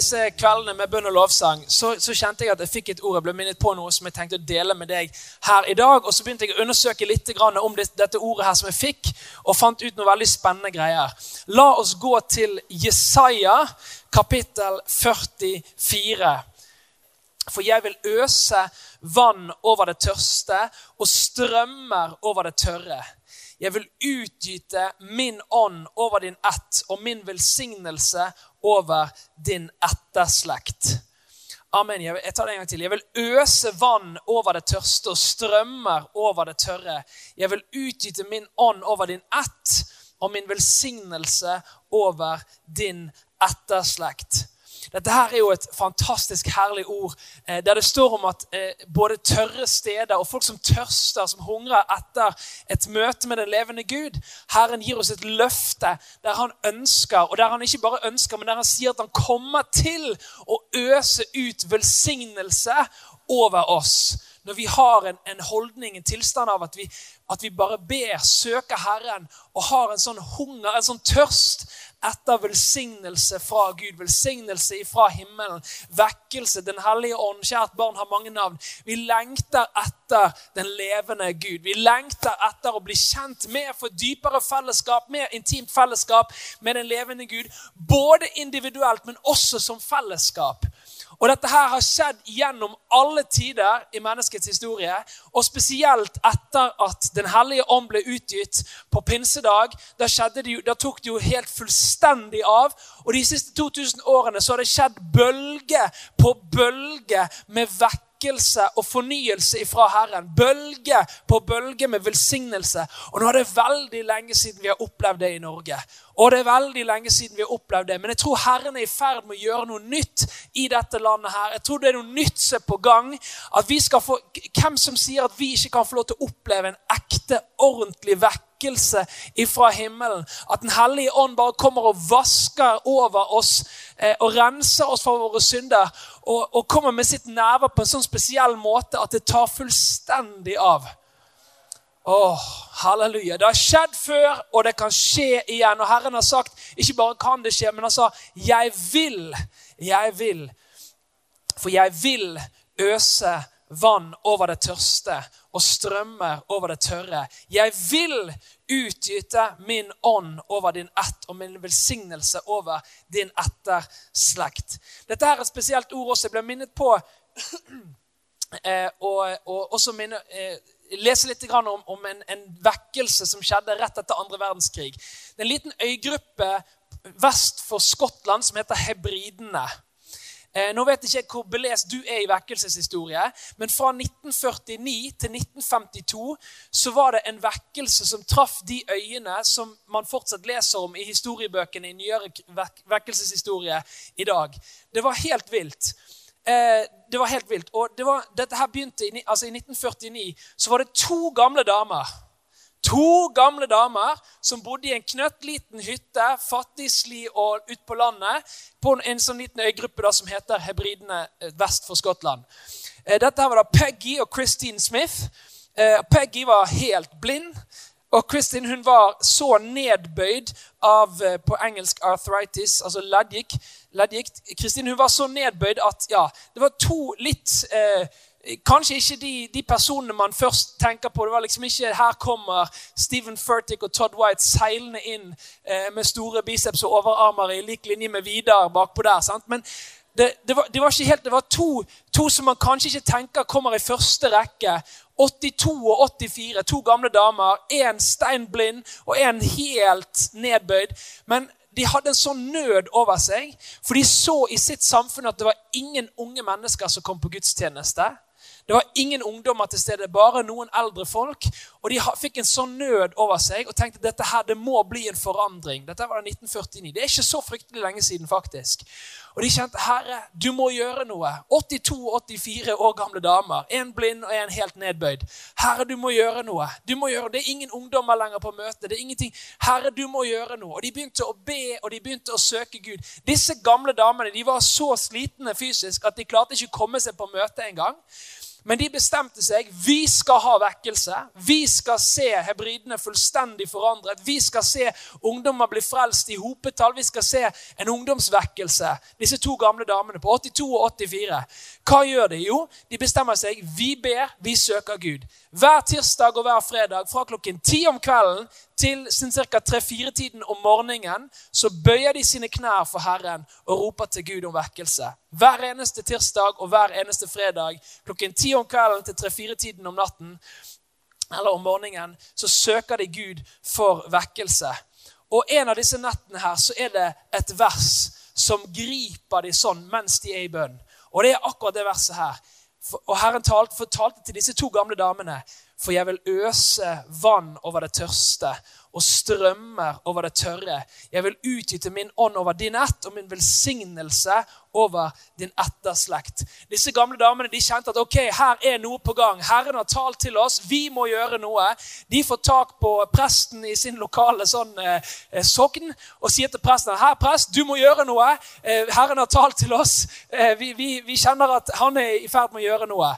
disse kveldene med bønn og lovsang så, så, kjente jeg at jeg fikk et ord. Jeg ble minnet på noe som jeg tenkte å dele med deg her i dag. Og så begynte jeg å undersøke litt om det, dette ordet her som jeg fikk, og fant ut noe veldig spennende greier. La oss gå til Jesaja kapittel 44. For jeg vil øse vann over det tørste og strømmer over det tørre. Jeg vil utgyte min ånd over din ett og min velsignelse over din etterslekt. Amen. Jeg tar det en gang til. Jeg vil øse vann over det tørste og strømmer over det tørre. Jeg vil utgyte min ånd over din ett og min velsignelse over din etterslekt. Dette her er jo et fantastisk herlig ord eh, der det står om at eh, både tørre steder og folk som tørster, som hungrer etter et møte med den levende Gud. Herren gir oss et løfte der han ønsker, og der han ikke bare ønsker, men der han sier at han kommer til å øse ut velsignelse over oss. Når vi har en, en, holdning, en tilstand av at vi, at vi bare ber, søker Herren og har en sånn hunger, en sånn tørst etter velsignelse fra Gud, velsignelse fra himmelen, vekkelse, Den hellige ånd. Kjært barn har mange navn. Vi lengter etter den levende Gud. Vi lengter etter å bli kjent med, få dypere fellesskap, mer intimt fellesskap med den levende Gud. Både individuelt, men også som fellesskap. Og dette her har skjedd gjennom alle tider i menneskets historie. Og spesielt etter at Den hellige ånd ble utgitt på pinsedag. Da, det jo, da tok det jo helt fullstendig av. Og de siste 2000 årene så har det skjedd bølge på bølge med vekk og fornyelse ifra Herren. Bølge på bølge med velsignelse. Og nå er det veldig lenge siden vi har opplevd det i Norge. Og det er veldig lenge siden vi har opplevd det. Men jeg tror Herren er i ferd med å gjøre noe nytt i dette landet. her. Jeg tror det er noe nytt som er på gang. At vi skal få, Hvem som sier at vi ikke kan få lov til å oppleve en ekte, ordentlig vekk vekkelse ifra himmelen. At Den hellige ånd bare kommer og vasker over oss eh, og renser oss for våre synder. Og, og kommer med sitt nærvær på en sånn spesiell måte at det tar fullstendig av. Åh, halleluja. Det har skjedd før, og det kan skje igjen. Og Herren har sagt ikke bare kan det skje, men han sa 'jeg vil'. Jeg vil. For jeg vil øse vann over det tørste og strømmer over det tørre. Jeg vil utgyte min ånd over din ett og min velsignelse over din etterslekt. Dette her er et spesielt ord også. Jeg ble minnet på eh, og, og, også minne, eh, lese litt om, om en, en, vekkelse som skjedde rett etter andre verdenskrig. Det er en liten øygruppe vest for Skottland som heter hebridene. Eh, nå vet jeg ikke hvor belest du er i vekkelseshistorie, men fra 1949 til 1952 så var det en vekkelse som traff de øyene som man fortsatt leser om i historiebøkene i nyere vekkelseshistorie i dag. Det var helt vilt. Eh, det var helt vilt. Og det var, dette her begynte i, altså i 1949. Så var det to gamle damer To gamle damer som bodde i en knøttliten hytte, fattigslig og ute på landet, på en sånn liten øygruppe da, som heter Hebridene eh, vest for Skottland. Eh, dette her var da Peggy og Christine Smith. Eh, Peggy var helt blind. Og Kristin hun var så nedbøyd av på engelsk arthritis, altså leddgikt. Kristin hun var så nedbøyd at ja, det var to litt eh, Kanskje ikke de, de, personene man først tenker på. Det var liksom ikke Her kommer Stephen Furtick og Todd White seilende inn eh, med store biceps og overarmer i lik linje med Vidar bakpå der. sant? Men det, det, var, det, var, ikke helt, det var to, to, som man kanskje ikke tenker kommer i første rekke. 82 og 84, to gamle damer. Én steinblind og én helt nedbøyd. Men de hadde en sånn nød over seg, for de så i sitt samfunn at det var ingen unge mennesker som kom på gudstjeneste. Det var ingen ungdommer til stede, bare noen eldre folk. Og de fikk en sånn nød over seg og tenkte at dette her, det må bli en forandring. Dette var det 1949. Det er ikke så fryktelig lenge siden, faktisk. Og de kjente Herre, du må gjøre noe. 82-84 år gamle damer. En blind og en helt nedbøyd. Herre, du må gjøre noe. Du må gjøre, Det er ingen ungdommer lenger på møtet. det er ingenting. Herre, du må gjøre noe. Og De begynte å be og de begynte å søke Gud. Disse gamle damene de var så slitne fysisk at de klarte ikke å komme seg på møtet engang. Men de bestemte seg. Vi skal ha vekkelse. Vi skal se hebridene fullstendig forandret. Vi skal se ungdommer bli frelst i hopetall. Vi skal se en ungdomsvekkelse. Disse to gamle damene på 82 og 84. Hva gjør de? Jo, de bestemmer seg. Vi ber, vi søker Gud. Hver tirsdag og hver fredag fra klokken ti om kvelden til ca. tre-fire-tiden om morgenen så bøyer de sine knær for Herren og roper til Gud om vekkelse. Hver eneste tirsdag og hver eneste fredag klokken ti om kvelden til tre-fire-tiden om natten eller om morgenen så søker de Gud for vekkelse. Og en av disse nettene her så er det et vers som griper de sånn mens de er i bønn. Og det er akkurat det verset her. Og Herren talte, fortalte til disse to gamle damene for jeg vil øse vann over det tørste og strømmer over det tørre. Jeg vil utgyte min ånd over din ett og min velsignelse over din etterslekt. Disse gamle damene de kjente at ok, her er noe på gang. Herren har talt til oss. Vi må gjøre noe. De får tak på presten i sin lokale sånn, eh, sogn og sier til presten her prest, du må gjøre noe. Eh, Herren har talt til oss. Eh, vi, vi, vi kjenner at han er i ferd med å gjøre noe.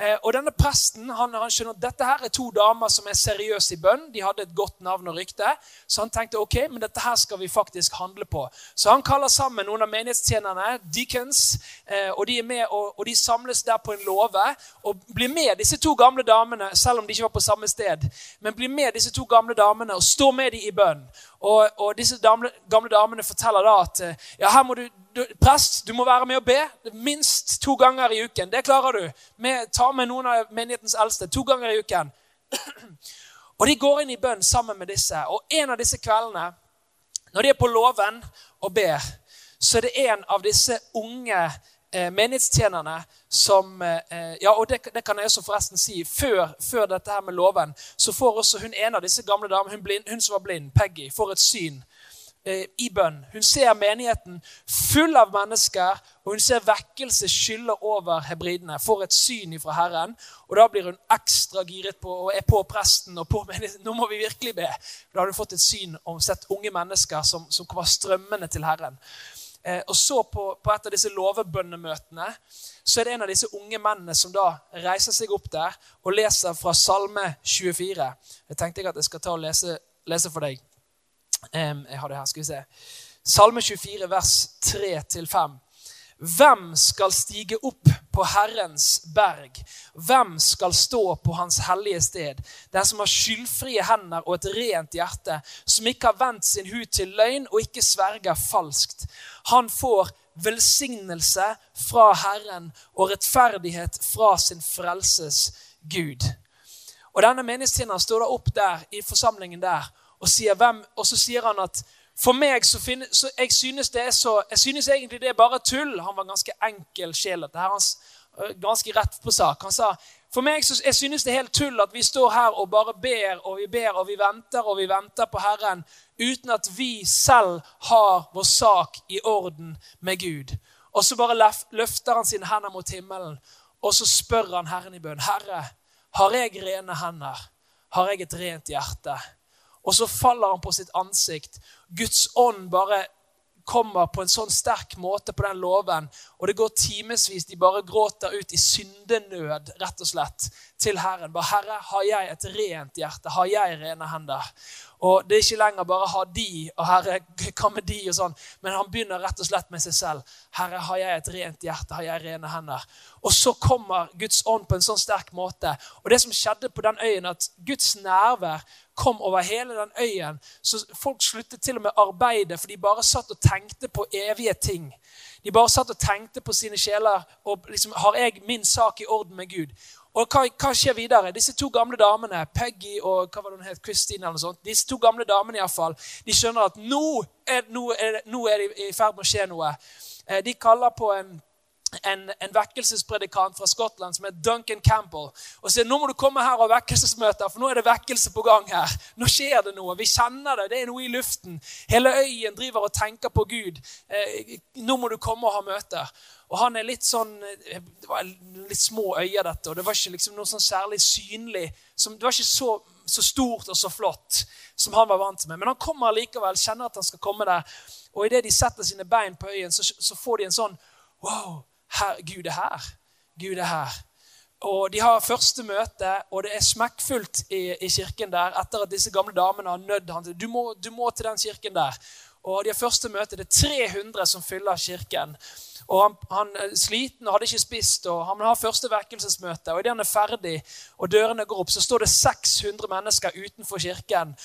Eh, og denne presten han, han, skjønner at dette her er to damer som er seriøse i bønn. De hadde et godt navn og rykte. Så han tenkte ok, men dette her skal vi faktisk handle på. Så han kaller sammen noen av menighetstjenerne, deacons, eh, og de er med, og, og, de samles der på en låve. Og blir med disse to gamle damene, selv om de ikke var på samme sted. Men blir med disse to gamle damene og står med dem i bønn. Og, og disse gamle, gamle, damene forteller da at eh, ja, her må du, du, prest, du må være med og be minst to ganger i uken. Det klarer du. Vi ta med noen av menighetens eldste to ganger i uken. Og de går inn i bønn sammen med disse. Og en av disse kveldene, når de er på låven og ber, så er det en av disse unge eh, menighetstjenerne som eh, Ja, og det, det, kan jeg også forresten si. Før, før, dette her med låven så får også hun ene av disse gamle damene, hun, hun som var blind, Peggy, får et syn i bønn. Hun ser menigheten full av mennesker, og hun ser vekkelse skylle over hebridene. Får et syn ifra Herren, og da blir hun ekstra giret på og er på presten og på menigheten. Nå må vi virkelig be. Da har hun fått et syn og sett unge mennesker som, som kommer strømmende til Herren. Eh, og så på, på, et av disse lovebønnemøtene så er det en av disse unge mennene som da reiser seg opp der og leser fra Salme 24. Jeg tenkte jeg at jeg skal ta og lese, lese for deg. Jeg har det her, skal vi se. Salme 24, vers 3-5. Hvem skal stige opp på Herrens berg? Hvem skal stå på Hans hellige sted? Den som har skyldfrie hender og et rent hjerte, som ikke har vendt sin hud til løgn og ikke sverger falskt. Han får velsignelse fra Herren og rettferdighet fra sin frelses Gud. Og Denne menighetstjeneren står da opp der i forsamlingen der og sier, hvem, og så sier han at for meg så, finne, så jeg synes det er så, jeg synes egentlig det er bare tull. Han var ganske enkel sjel. Dette her han øh, ganske rett på sak. Han sa for meg så, jeg synes det er helt tull at vi står her og bare ber og vi ber og vi venter og vi venter på Herren uten at vi selv har vår sak i orden med Gud. Og så bare løfter han sine hender mot himmelen og så spør han Herren i bønn. Herre, har jeg rene hender? Har jeg et rent hjerte? Og så faller han på sitt ansikt. Guds ånd bare kommer på en sånn sterk måte på den låven. Og det går timevis. De bare gråter ut i syndenød rett og slett til Herren. Bare, 'Herre, har jeg et rent hjerte? Har jeg rene hender?' Og Det er ikke lenger bare 'ha de', og 'Herre, hva med de?' og sånn, men han begynner rett og slett med seg selv. 'Herre, har jeg et rent hjerte? Har jeg rene hender?' Og så kommer Guds ånd på en sånn sterk måte. Og det som skjedde på den øyen, at Guds nærvær kom over hele den øyen. Så folk sluttet til og med arbeidet, for de bare satt og tenkte på evige ting. De bare satt og tenkte på sine sjeler og liksom, har jeg min sak i orden med Gud. Og hva, hva, skjer videre? Disse to gamle damene, Peggy og hva var det hun het, Christine eller noe sånt, disse to gamle damene i hvert fall, de skjønner at nå er, nå er, nå er det i ferd med å skje noe. Eh, de kaller på en en, en, vekkelsespredikant fra Skottland som heter Duncan Campbell. Og sier nå må du komme her og ha vekkelsesmøter, for nå er det vekkelse på gang her. Nå skjer det noe. Vi kjenner det. Det er noe i luften. Hele øyen driver og tenker på Gud. Eh, nå må du komme og ha møter. Og han er litt sånn eh, Det var litt små øyer, dette, og det var ikke liksom noe sånn særlig synlig. Som, det var ikke så, så, stort og så flott som han var vant med. Men han kommer likevel, kjenner at han skal komme der. Og idet de setter sine bein på øyen, så, så får de en sånn Wow! Her, Gud er her. Gud er her. Og De har første møte, og det er smekkfullt i, i kirken der etter at disse gamle damene har nødd han til du må, du må til den kirken der. Og De har første møte. Det er 300 som fyller kirken. Og han, han er sliten og hadde ikke spist. og Han har første vekkelsesmøte. og Idet han er ferdig og dørene går opp, så står det 600 mennesker utenfor kirken.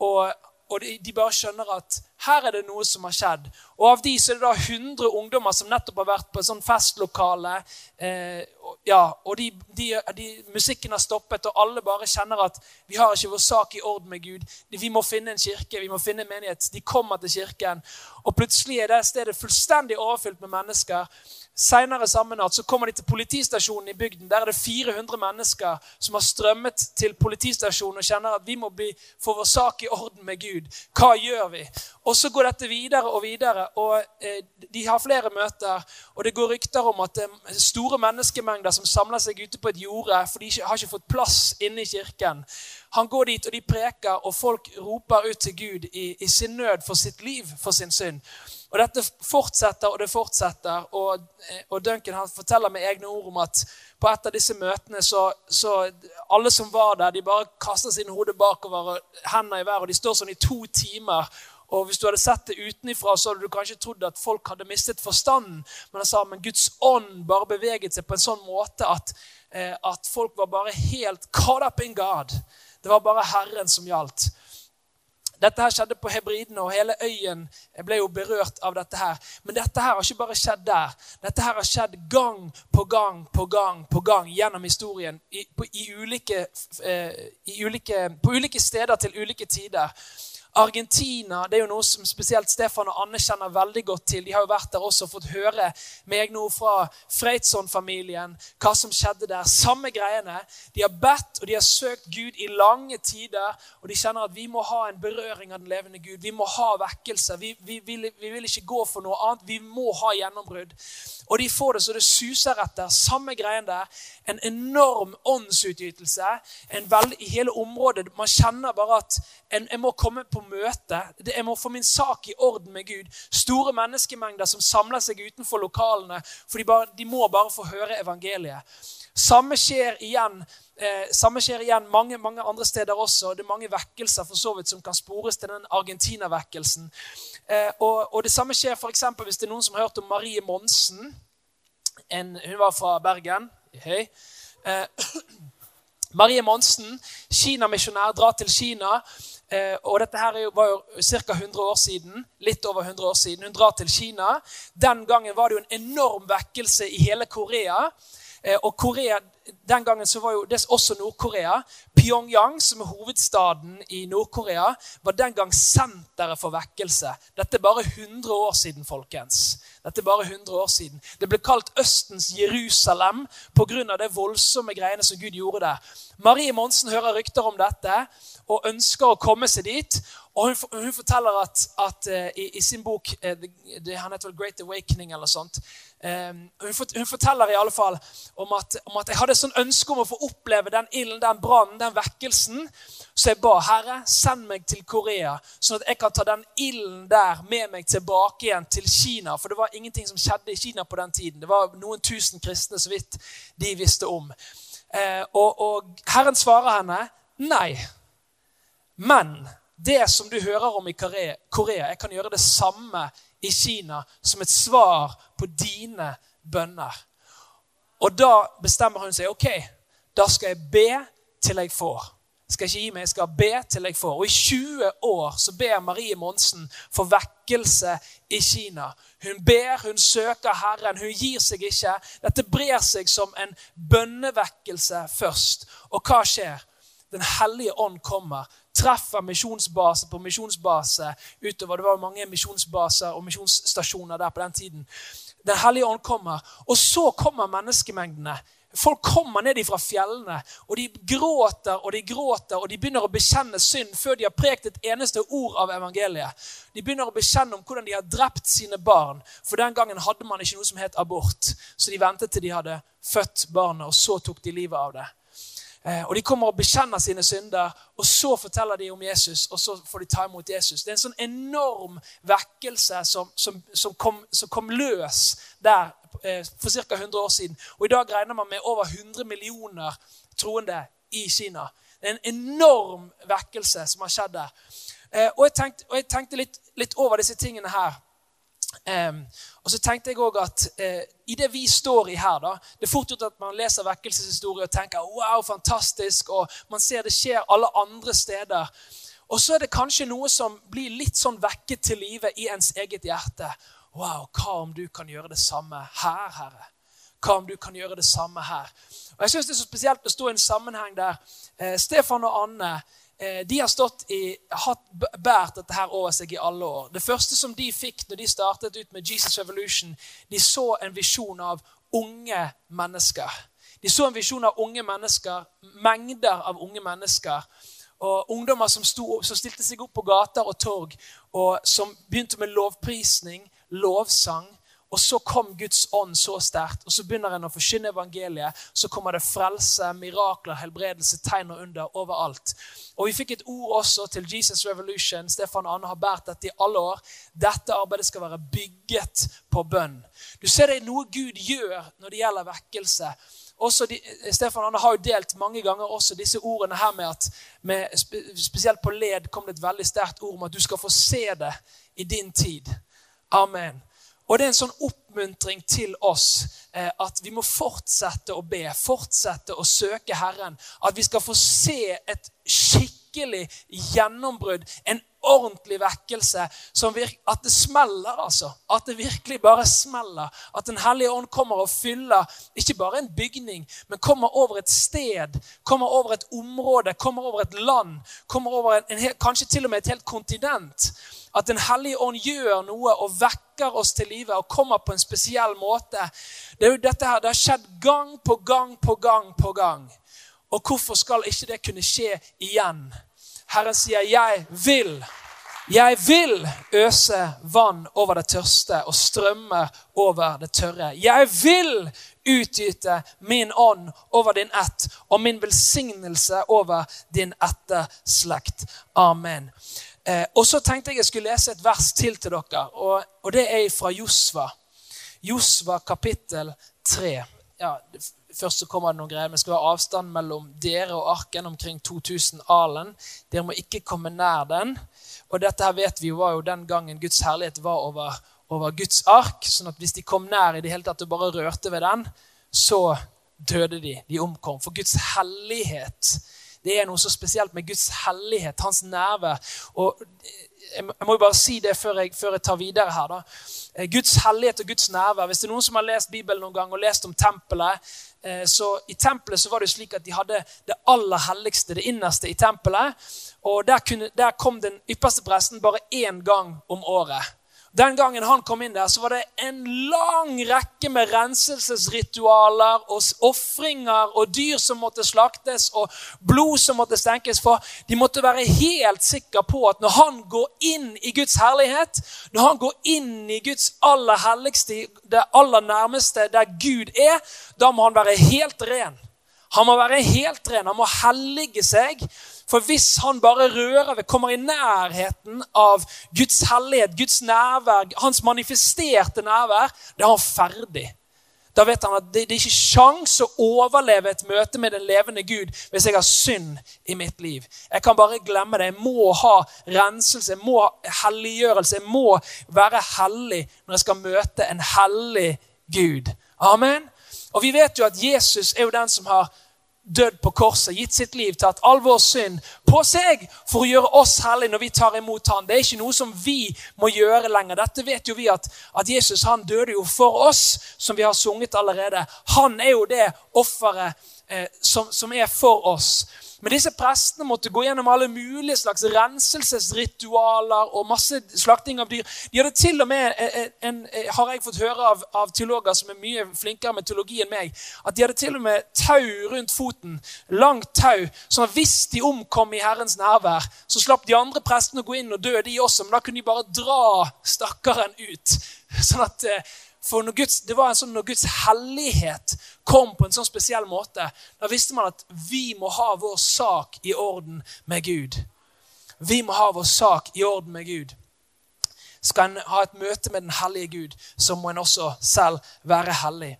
Og og de, de, bare skjønner at her er det noe som har skjedd. Og av de så er det da 100 ungdommer som nettopp har vært på et sånt festlokale. Eh, ja, og de, de, musikken har stoppet, og alle bare kjenner at vi har ikke vår sak i orden med Gud. Vi må finne en kirke, vi må finne en menighet. De kommer til kirken, og plutselig er det stedet fullstendig overfylt med mennesker. Senere samme natt så kommer de til politistasjonen i bygden. Der er det 400 mennesker som har strømmet til politistasjonen og kjenner at vi må bli, få vår sak i orden med Gud. Hva gjør vi? Og så går dette videre og videre. og eh, De har flere møter, og det går rykter om at det er store menneskemengder som samler seg ute på et jorde, for de har ikke fått plass inne i kirken. Han går dit, og de preker, og folk roper ut til Gud i, i sin nød for sitt liv, for sin synd. Og dette fortsetter og det fortsetter. Og, eh, og Duncan han forteller med egne ord om at på et av disse møtene så, så alle som var der, de bare kaster sine hoder bakover og hendene i været. Og de står sånn i to timer. Og Hvis du hadde sett det utenifra, så hadde du kanskje trodd at folk hadde mistet forstanden. Men han sa men Guds ånd bare beveget seg på en sånn måte at, eh, at folk var bare helt caught up in God. Det var bare Herren som gjaldt. Dette her skjedde på Hebridene, og hele øyen ble jo berørt av dette. her. Men dette her har ikke bare skjedd der. Dette her har skjedd gang på gang på gang på gang gjennom historien. I, på, i ulike, eh, i ulike, på ulike steder til ulike tider. Argentina det er jo noe som spesielt Stefan og Anne kjenner veldig godt til. De har jo vært der også og fått høre meg nå fra Freitsson-familien hva som skjedde der. Samme greiene. De har bedt og de har søkt Gud i lange tider, og de kjenner at vi må ha en berøring av den levende Gud. Vi må ha vekkelse. Vi, vi, vi, vi vil ikke gå for noe annet. Vi må ha gjennombrudd. Og de får det så det suser etter. Samme greien der. En enorm åndsutgytelse en veld, i hele området. Man kjenner bare at en, en må komme på møte. Jeg må få min sak i orden med Gud. Store menneskemengder som samler seg utenfor lokalene. For de, bare, de må bare få høre evangeliet. Samme skjer igjen eh, samme skjer igjen mange, mange andre steder også. Det er mange vekkelser for så vidt som kan spores til den Argentina-vekkelsen. Eh, og, og, det samme skjer eksempel, hvis det er noen som har hørt om Marie Monsen. En, hun var fra Bergen. Hei. Eh, Marie Monsen, Kina-misjonær, drar til Kina. Eh, og dette her var jo ca. 100 år siden. Litt over 100 år siden. Hun drar til Kina. Den gangen var det jo en enorm vekkelse i hele Korea. Eh, og Korea, Den gangen så var jo det også Nord-Korea. Pyongyang, som er hovedstaden i Nord-Korea, var den gang senteret for vekkelse. Dette er bare 100 år siden, folkens. Dette er bare 100 år siden. Det ble kalt Østens Jerusalem pga. det voldsomme greiene som Gud gjorde der. Marie Monsen hører rykter om dette og ønsker å komme seg dit. Og hun, hun forteller at, at uh, i, i, sin bok det, Han heter vel 'Great Awakening' eller sånt. Um, hun, hun, forteller i alle fall om at, om at jeg hadde sånn ønske om å få oppleve den ilden, den brannen, den vekkelsen. Så jeg ba Herre, send meg til Korea, sånn at jeg kan ta den ilden der med meg tilbake igjen til Kina. For det var ingenting som skjedde i Kina på den tiden. Det var noen tusen kristne, så vidt de visste om. Uh, og, og Herren svarer henne nei. Men det som du hører om i Korea, jeg kan gjøre det samme i Kina som et svar på dine bønner. Og da bestemmer hun seg. Ok, da skal jeg be til jeg får. Jeg skal ikke gi meg, jeg skal be til jeg får. Og i 20 år så ber Marie Monsen for vekkelse i Kina. Hun ber, hun søker Herren, hun gir seg ikke. Dette brer seg som en bønnevekkelse først. Og hva skjer? Den hellige ånd kommer treffer misjonsbase på misjonsbase utover. Det var mange misjonsbaser og misjonsstasjoner der på den tiden. Den hellige ånd kommer. Og så kommer menneskemengdene. Folk kommer ned fra fjellene, og de gråter og de gråter, og de begynner å bekjenne synd før de har prekt et eneste ord av evangeliet. De begynner å bekjenne om hvordan de har drept sine barn. For den gangen hadde man ikke noe som het abort. Så de ventet til de hadde født barnet, og så tok de livet av det. Eh, og De kommer og bekjenner sine synder, og så forteller de om Jesus, og så får de ta imot Jesus. Det er en sånn enorm vekkelse som, som, som, kom, som kom, løs der eh, for ca. 100 år siden. Og I dag regner man med over 100 millioner troende i Kina. Det er en enorm vekkelse som har skjedd der. Eh, og jeg tenkte, og jeg tenkte litt, litt, over disse tingene her. Um, og så tenkte jeg også at uh, i det vi står i her da, Det er fort gjort at man leser vekkelseshistorie og tenker wow, fantastisk, og man ser det skjer alle andre steder. Og så er det kanskje noe som blir litt sånn vekket til live i ens eget hjerte. Wow, hva om du kan gjøre det samme her, Herre? Hva om du kan gjøre det samme her? Og Jeg synes det er så spesielt å stå i en sammenheng der eh, Stefan og Anne de har i, hatt, bært dette her over seg i alle år. Det første som de fikk når de startet ut med Jesus Revolution, de så en visjon av unge mennesker. De så en visjon av unge mennesker, mengder av unge mennesker. Og ungdommer som, sto, som stilte seg opp på gater og torg, og som begynte med lovprisning, lovsang, og så kom Guds ånd så sterkt, og så begynner en å forkynne evangeliet. Så kommer det frelse, mirakler, helbredelse, tegn og under overalt. Og Vi fikk et ord også til Jesus Revolution. Stefan og Anne har båret dette i alle år. Dette arbeidet skal være bygget på bønn. Du ser det er noe Gud gjør når det gjelder vekkelse. Også de, Stefan Anne har jo delt mange ganger også disse ordene her med at med, Spesielt på led kom det et veldig sterkt ord om at du skal få se det i din tid. Amen. Og det er en sånn oppmuntring til oss eh, at vi må fortsette å be, fortsette å søke Herren. At vi skal få se et skikkelig gjennombrudd, en ordentlig vekkelse. at det smeller, altså. At det virkelig bare smeller. At Den hellige ånd kommer og fyller ikke bare en bygning, men kommer over et sted, kommer over et område, kommer over et land, kommer over en, en, kanskje til og med et helt kontinent at Den hellige ånd gjør noe og vekker oss til live og kommer på en spesiell måte. Det er jo dette her, det har skjedd gang på gang på gang på gang. Og hvorfor skal ikke det kunne skje igjen? Herren sier, 'Jeg vil'. Jeg vil øse vann over det tørste og strømme over det tørre. Jeg vil utgyte min ånd over din ett og min velsignelse over din etterslekt. Amen. Eh, og så tenkte jeg jeg skulle lese et vers til til dere, og, og det er fra Josva. Josva kapittel 3. Ja, først så kommer det noen greier. Vi skal ha avstand mellom dere og arken omkring 2000 alen. Dere må ikke komme nær den. Og dette her vet vi var jo den gangen Guds herlighet var over, over Guds ark. sånn at hvis de kom nær i det hele tatt og bare rørte ved den, så døde de. De omkom. For Guds hellighet det er noe så spesielt med Guds hellighet, hans nærvær. Og jeg må jo bare si det før jeg, før jeg tar videre her. da. Eh, Guds hellighet og Guds nærvær. Hvis det er noen som har lest Bibelen noen gang og lest om tempelet, så I tempelet så var det jo slik at de hadde det aller helligste, det innerste i tempelet. og Der, kunne, der kom den ypperste presten bare én gang om året. Den gangen han kom inn der, så var det en lang rekke med renselsesritualer og ofringer og dyr som måtte slaktes, og blod som måtte stenkes for. De måtte være helt sikre på at når han går inn i Guds herlighet, når han går inn i Guds aller helligste, det aller nærmeste der Gud er, da må han være helt ren. Han må være helt ren, han må hellige seg for hvis han bare rører ved, kommer i nærheten av Guds hellighet, Guds nærvær, hans manifesterte nærvær, da er han ferdig. Da vet han at det, det er ikke sjans å overleve et møte med den levende Gud hvis jeg har synd i mitt liv. Jeg kan bare glemme det. Jeg må ha renselse, jeg må ha helliggjørelse. Jeg må være hellig når jeg skal møte en hellig Gud. Amen. Og vi vet jo at Jesus er jo den som har dødd på korset, gitt sitt liv, tatt all vår synd på seg for å gjøre oss hellige når vi tar imot han. Det er ikke noe som vi må gjøre lenger. Dette vet jo vi at, at Jesus han døde jo for oss, som vi har sunget allerede. Han er jo det offeret eh, som, som er for oss. Men disse prestene måtte gå gjennom alle mulige slags renselsesritualer og masse slakting av dyr. De hadde til og med, en, en, har jeg fått høre av, av, teologer som er mye flinkere med teologi enn meg, at de hadde til og med tau rundt foten. Langt tau. sånn at hvis de omkom i Herrens nærvær, så slapp de andre prestene å gå inn og dø, de også. Men da kunne de bare dra stakkaren ut. Sånn at eh, For Guds, det var en sånn, når Guds hellighet kom på en sånn spesiell måte, da visste man at vi må ha vår sak i orden med Gud. Vi må ha vår sak i orden med Gud. Skal en ha et møte med den hellige Gud, så må en også selv være hellig.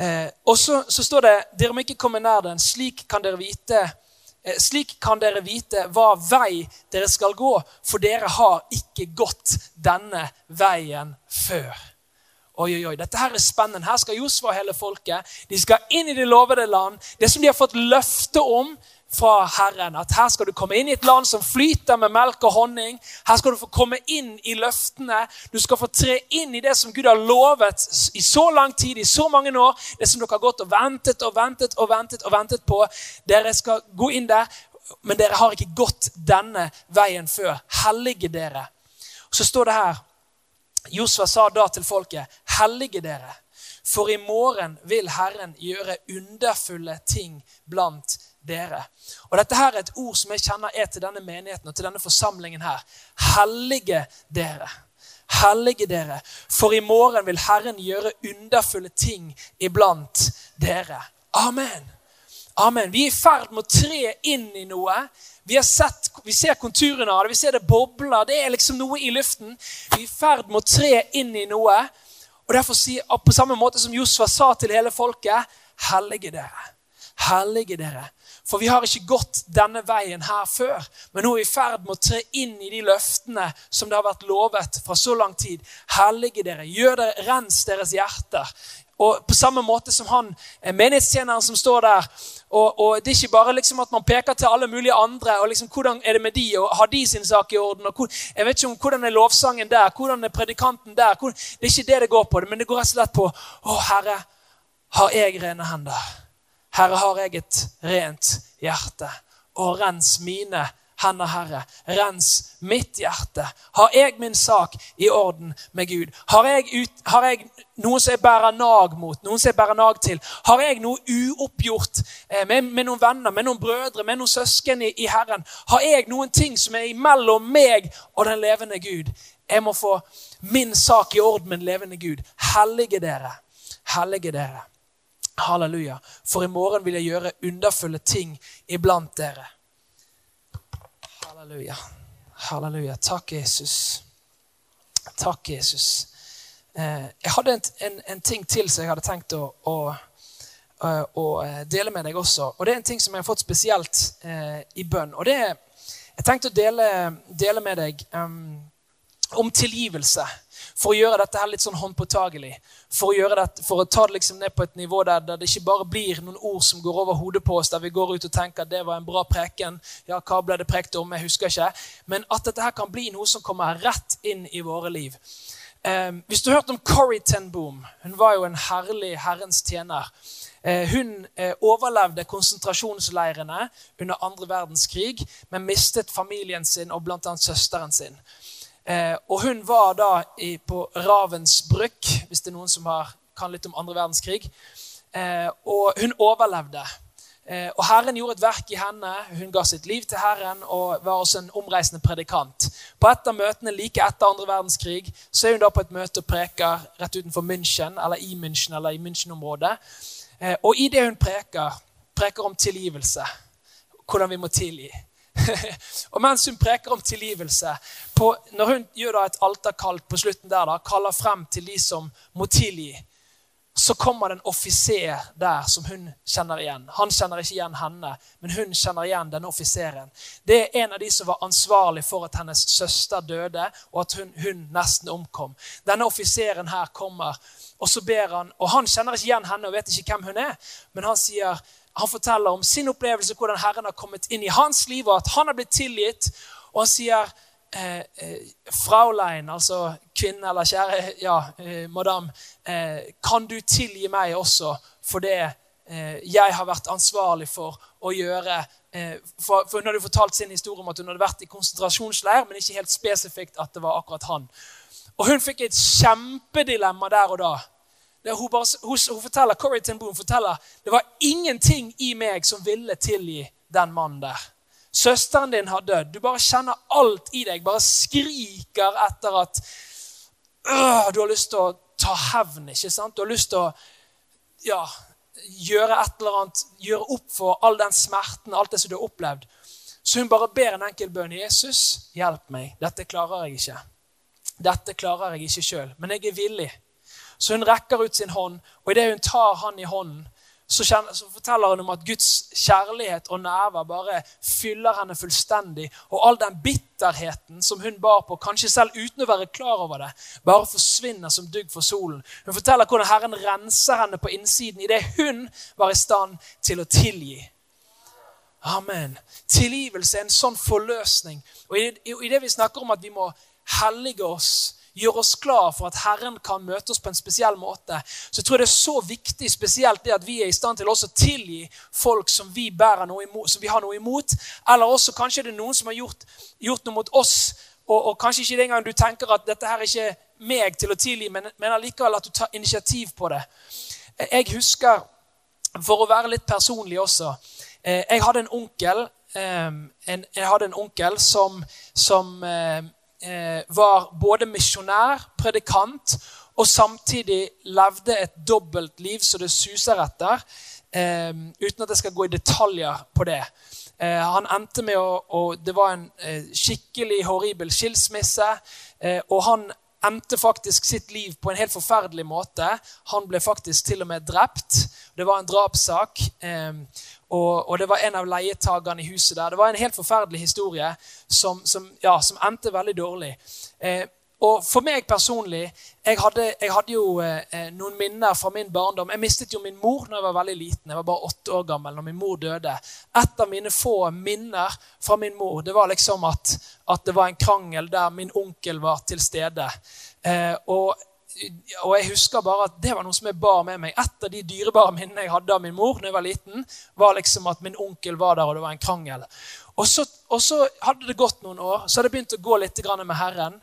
Eh, og så, så, står det dere må ikke komme nær den. Slik kan vite eh, slik kan dere vite hva vei dere skal gå, for dere har ikke gått denne veien før. Oi, oi, oi, Dette her er spennende. Her skal Josfa og hele folket de skal inn i det lovede land. Det som de har fått løfte om, fra Herren. At her skal du komme inn i et land som flyter med melk og honning. Her skal du få komme inn i løftene. Du skal få tre inn i det som Gud har lovet i så lang tid, i så mange år. Det som dere har gått og ventet og ventet og ventet og ventet på. Dere skal gå inn der, men dere har ikke gått denne veien før. Hellige dere. Så står det her Josfa sa da til folket, hellige dere, for i morgen vil Herren gjøre underfulle ting blant dere. Og Dette her er et ord som jeg kjenner er til denne menigheten og til denne forsamlingen her. Hellige dere. Hellige dere, for i morgen vil Herren gjøre underfulle ting iblant dere. Amen. Amen. Vi er i ferd med å tre inn i noe. Vi, sett, vi ser konturene av det, vi ser det bobler. Det er liksom noe i luften. Vi er i ferd med å tre inn i noe. Og derfor sier På samme måte som Josfa sa til hele folket, hellige dere. Hellige dere. For vi har ikke gått denne veien her før. Men nå er vi i ferd med å tre inn i de løftene som det har vært lovet fra så lang tid. Hellige dere, gjør dere, rens deres hjerter. Og på samme måte som han eh, menighetstjeneren som står der. Og, og, Det er ikke bare liksom at man peker til alle mulige andre. og liksom Hvordan er det med de, og har de sin sak i orden? og hvor, jeg vet ikke om Hvordan er lovsangen der? Hvordan er predikanten der? Hvor, det er ikke det det går på, men det går rett og slett på Å, Herre, har jeg rene hender? Herre, har jeg et rent hjerte. Og rens mine hender, Herre. Rens mitt hjerte. Har jeg min sak i orden med Gud? Har jeg, ut, har jeg noen som jeg bærer nag mot, noen som jeg bærer nag til? Har jeg noe uoppgjort eh, med, med, noen venner, med noen brødre, med noen søsken i, i Herren? Har jeg noen ting som er imellom meg og den levende Gud? Jeg må få min sak i orden med den levende Gud. Hellige dere. Hellige dere. Halleluja. For i morgen vil jeg gjøre underfulle ting iblant dere. Halleluja. Halleluja. Takk, Jesus. Takk, Jesus. Eh, jeg hadde en, en, en, ting til som jeg hadde tenkt å, å, å, eh, dele med deg også. Og det er en ting som jeg har fått spesielt eh, i bønn. Og det er Jeg tenkte å dele, dele med deg um, om tilgivelse for å gjøre dette her litt sånn håndpåtagelig. For å, dette, for å ta det liksom ned på et nivå der, der, det ikke bare blir noen ord som går over hodet på oss, der vi går ut og tenker at det var en bra preken. Ja, hva ble det prekt om? Jeg husker ikke. Men at dette her kan bli noe som kommer rett inn i våre liv. Eh, hvis du har hørt om Corrie ten Boom, hun var jo en herlig Herrens tjener. Eh, hun eh, overlevde konsentrasjonsleirene under andre verdenskrig, men mistet familien sin og bl.a. søsteren sin. Eh, og hun var da i, på Ravensbrück, hvis det er noen som har, kan litt om andre verdenskrig. Eh, og hun overlevde. Eh, og Herren gjorde et verk i henne. Hun ga sitt liv til Herren og var også en omreisende predikant. På et av møtene like etter andre verdenskrig så er hun da på et møte og preker rett utenfor München, eller i München eller i München-området. Eh, og i det hun preker, preker om tilgivelse. Hvordan vi må tilgi. og mens hun preker om tilgivelse, på, når hun gjør et alterkall på slutten der, da, kaller frem til de som må tilgi, så kommer det en offiser der som hun kjenner igjen. Han kjenner ikke igjen henne, men hun kjenner igjen denne offiseren. Det er en av de som var ansvarlig for at hennes søster døde, og at hun, hun nesten omkom. Denne offiseren her kommer, og så ber han, og han kjenner ikke igjen henne og vet ikke hvem hun er, men han sier han forteller om sin opplevelse, hvordan Herren har kommet inn i hans liv, og at han har blitt tilgitt. Og han sier eh, eh, Fraulein, altså kvinne eller kjære ja, eh, madam, eh, kan du tilgi meg også for det eh, jeg har vært ansvarlig for å gjøre? Eh, for, for Hun hadde fortalt sin historie om at hun hadde vært i konsentrasjonsleir, men ikke helt spesifikt at det var akkurat han. Og Hun fikk et kjempedilemma der og da hun, bare, hun, hun, forteller, Corrie ten Boom forteller det var ingenting i meg som ville tilgi den mannen der. Søsteren din har dødd. Du bare kjenner alt i deg. Bare skriker etter at øh, du har lyst til å ta hevn. ikke sant? Du har lyst til å ja, gjøre et eller annet, gjøre opp for all den smerten, alt det som du har opplevd. Så hun bare ber en enkel bønn. 'Jesus, hjelp meg. Dette klarer jeg ikke.' Dette klarer jeg ikke sjøl, men jeg er villig. Så hun rekker ut sin hånd, og idet hun tar han i hånden, så, kjenner, så, forteller hun om at Guds kjærlighet og nærvær bare fyller henne fullstendig. Og all den bitterheten som hun bar på, kanskje selv uten å være klar over det, bare forsvinner som dugg for solen. Hun forteller hvordan Herren renser henne på innsiden idet hun var i stand til å tilgi. Amen. Tilgivelse er en sånn forløsning. Og i det vi snakker om at vi må hellige oss gjør oss klar for at Herren kan møte oss på en spesiell måte, så jeg tror det er så viktig spesielt det at vi er i stand til også å tilgi folk som vi, noe imot, som vi har noe imot. Eller også kanskje det er noen som har gjort, gjort noe mot oss, og, og, kanskje ikke den engang du tenker at dette her er ikke meg til å tilgi, men, men allikevel at du tar initiativ på det. Jeg husker, for å være litt personlig også eh, Jeg hadde en onkel, en, jeg hadde en onkel som, som eh, eh, var både misjonær, predikant, og samtidig levde et dobbelt liv så det suser etter, eh, uten at jeg skal gå i detaljer på det. Eh, han endte med å, og Det var en eh, skikkelig horribel skilsmisse. Eh, og han endte faktisk sitt liv på en helt forferdelig måte. Han ble faktisk til og med drept. Det var en drapssak. Og, og, det var en av leietakerne i huset der. Det var en helt forferdelig historie som, som, ja, som endte veldig dårlig. Eh, og for meg personlig Jeg hadde, jeg hadde jo eh, noen minner fra min barndom. Jeg mistet jo min mor når jeg var veldig liten. Jeg var bare åtte år gammel når min mor døde. Et av mine få minner fra min mor det var liksom at, at det var en krangel der min onkel var til stede. Eh, og og jeg husker bare at det var noe som jeg bar med meg. Et av de dyrebare minnene jeg hadde av min mor, når jeg var liten, var liksom at min onkel var der, og det var en krangel. Og så, og så hadde det gått noen år, så hadde jeg begynt å gå litt med Herren.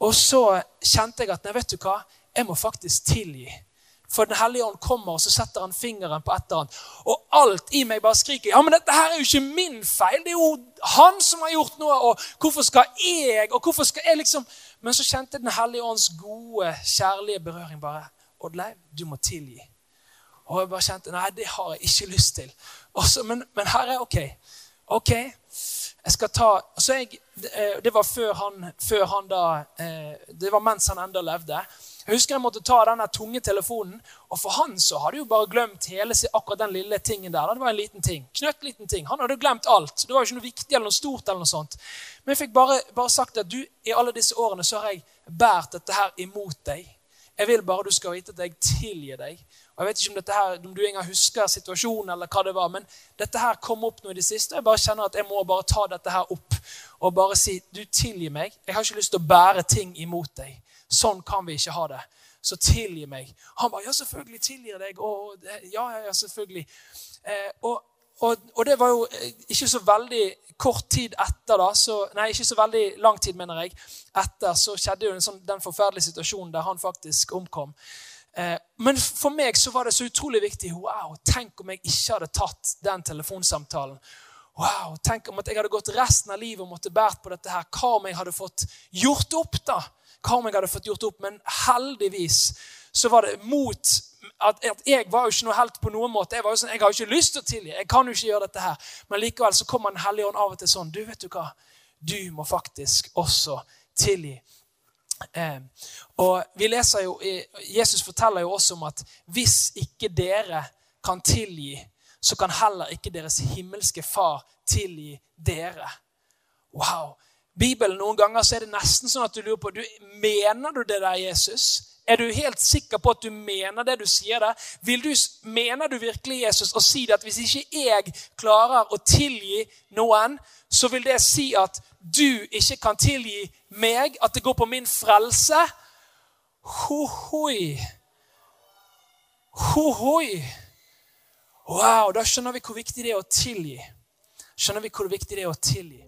Og så kjente jeg at nei, vet du hva, jeg må faktisk tilgi. For Den hellige ånd kommer, og så setter han fingeren på et eller annet. Og alt i meg bare skriker ja, men dette her er jo ikke min feil. Det er jo han som har gjort noe. Og hvorfor skal jeg? Og hvorfor skal jeg liksom Men så kjente Den hellige ånds gode, kjærlige berøring bare. Oddleiv, du må tilgi. Og jeg bare kjente nei, det har jeg ikke lyst til. Også, men, men her er OK. OK, jeg skal ta så jeg, Det eh, var før han, før han da eh, Det var mens han ennå levde. Jeg husker jeg måtte ta denne tunge telefonen, og for han så hadde jo bare glemt hele akkurat den lille tingen der. Det var en liten ting. Knøtt liten ting. Han hadde glemt alt. Det var jo ikke noe viktig eller noe stort. eller noe sånt. Men jeg fikk bare, bare sagt at du, i alle disse årene så har jeg båret dette her imot deg. Jeg vil bare du skal vite at jeg tilgir deg. Og Jeg vet ikke om, dette her, om du engang husker situasjonen, eller hva det var, men dette her kom opp nå i det siste. Jeg bare kjenner at jeg må bare ta dette her opp og bare si du tilgi meg. Jeg har ikke lyst til å bære ting imot deg. Sånn kan vi ikke ha det. Så tilgi meg. Han bare ja, selvfølgelig tilgir deg. Og, ja, ja, selvfølgelig. Eh, og, og, og, det var jo eh, ikke så veldig kort tid etter, da, så, nei, ikke så veldig lang tid, mener jeg, etter så skjedde jo sånn, den forferdelige situasjonen der han faktisk omkom. Eh, men for meg så var det så utrolig viktig. Wow, Tenk om jeg ikke hadde tatt den telefonsamtalen. Wow, Tenk om at jeg hadde gått resten av livet og måtte båret på dette her. Hva om jeg hadde fått gjort opp, da? hva om jeg hadde fått gjort opp? Men heldigvis så var det mot at, at jeg var jo ikke noe helt på noen måte. Jeg var jo sånn, jeg har jo ikke lyst til å tilgi. Jeg kan jo ikke gjøre dette her. Men likevel så kommer Den hellige ånd av og til sånn. Du, vet du hva? Du må faktisk også tilgi. Eh, og vi leser jo, Jesus forteller jo også om at hvis ikke dere kan tilgi, så kan heller ikke deres himmelske far tilgi dere. Wow! Bibelen noen ganger så er det nesten sånn at du lurer på du, Mener du det der, Jesus? Er du helt sikker på at du mener det du sier der? Vil du, mener du virkelig Jesus å si det at hvis ikke jeg klarer å tilgi noen, så vil det si at du ikke kan tilgi meg, at det går på min frelse? Hohoi. Hohoi. Wow, da skjønner vi hvor viktig det er å tilgi. Skjønner vi hvor viktig det er å tilgi.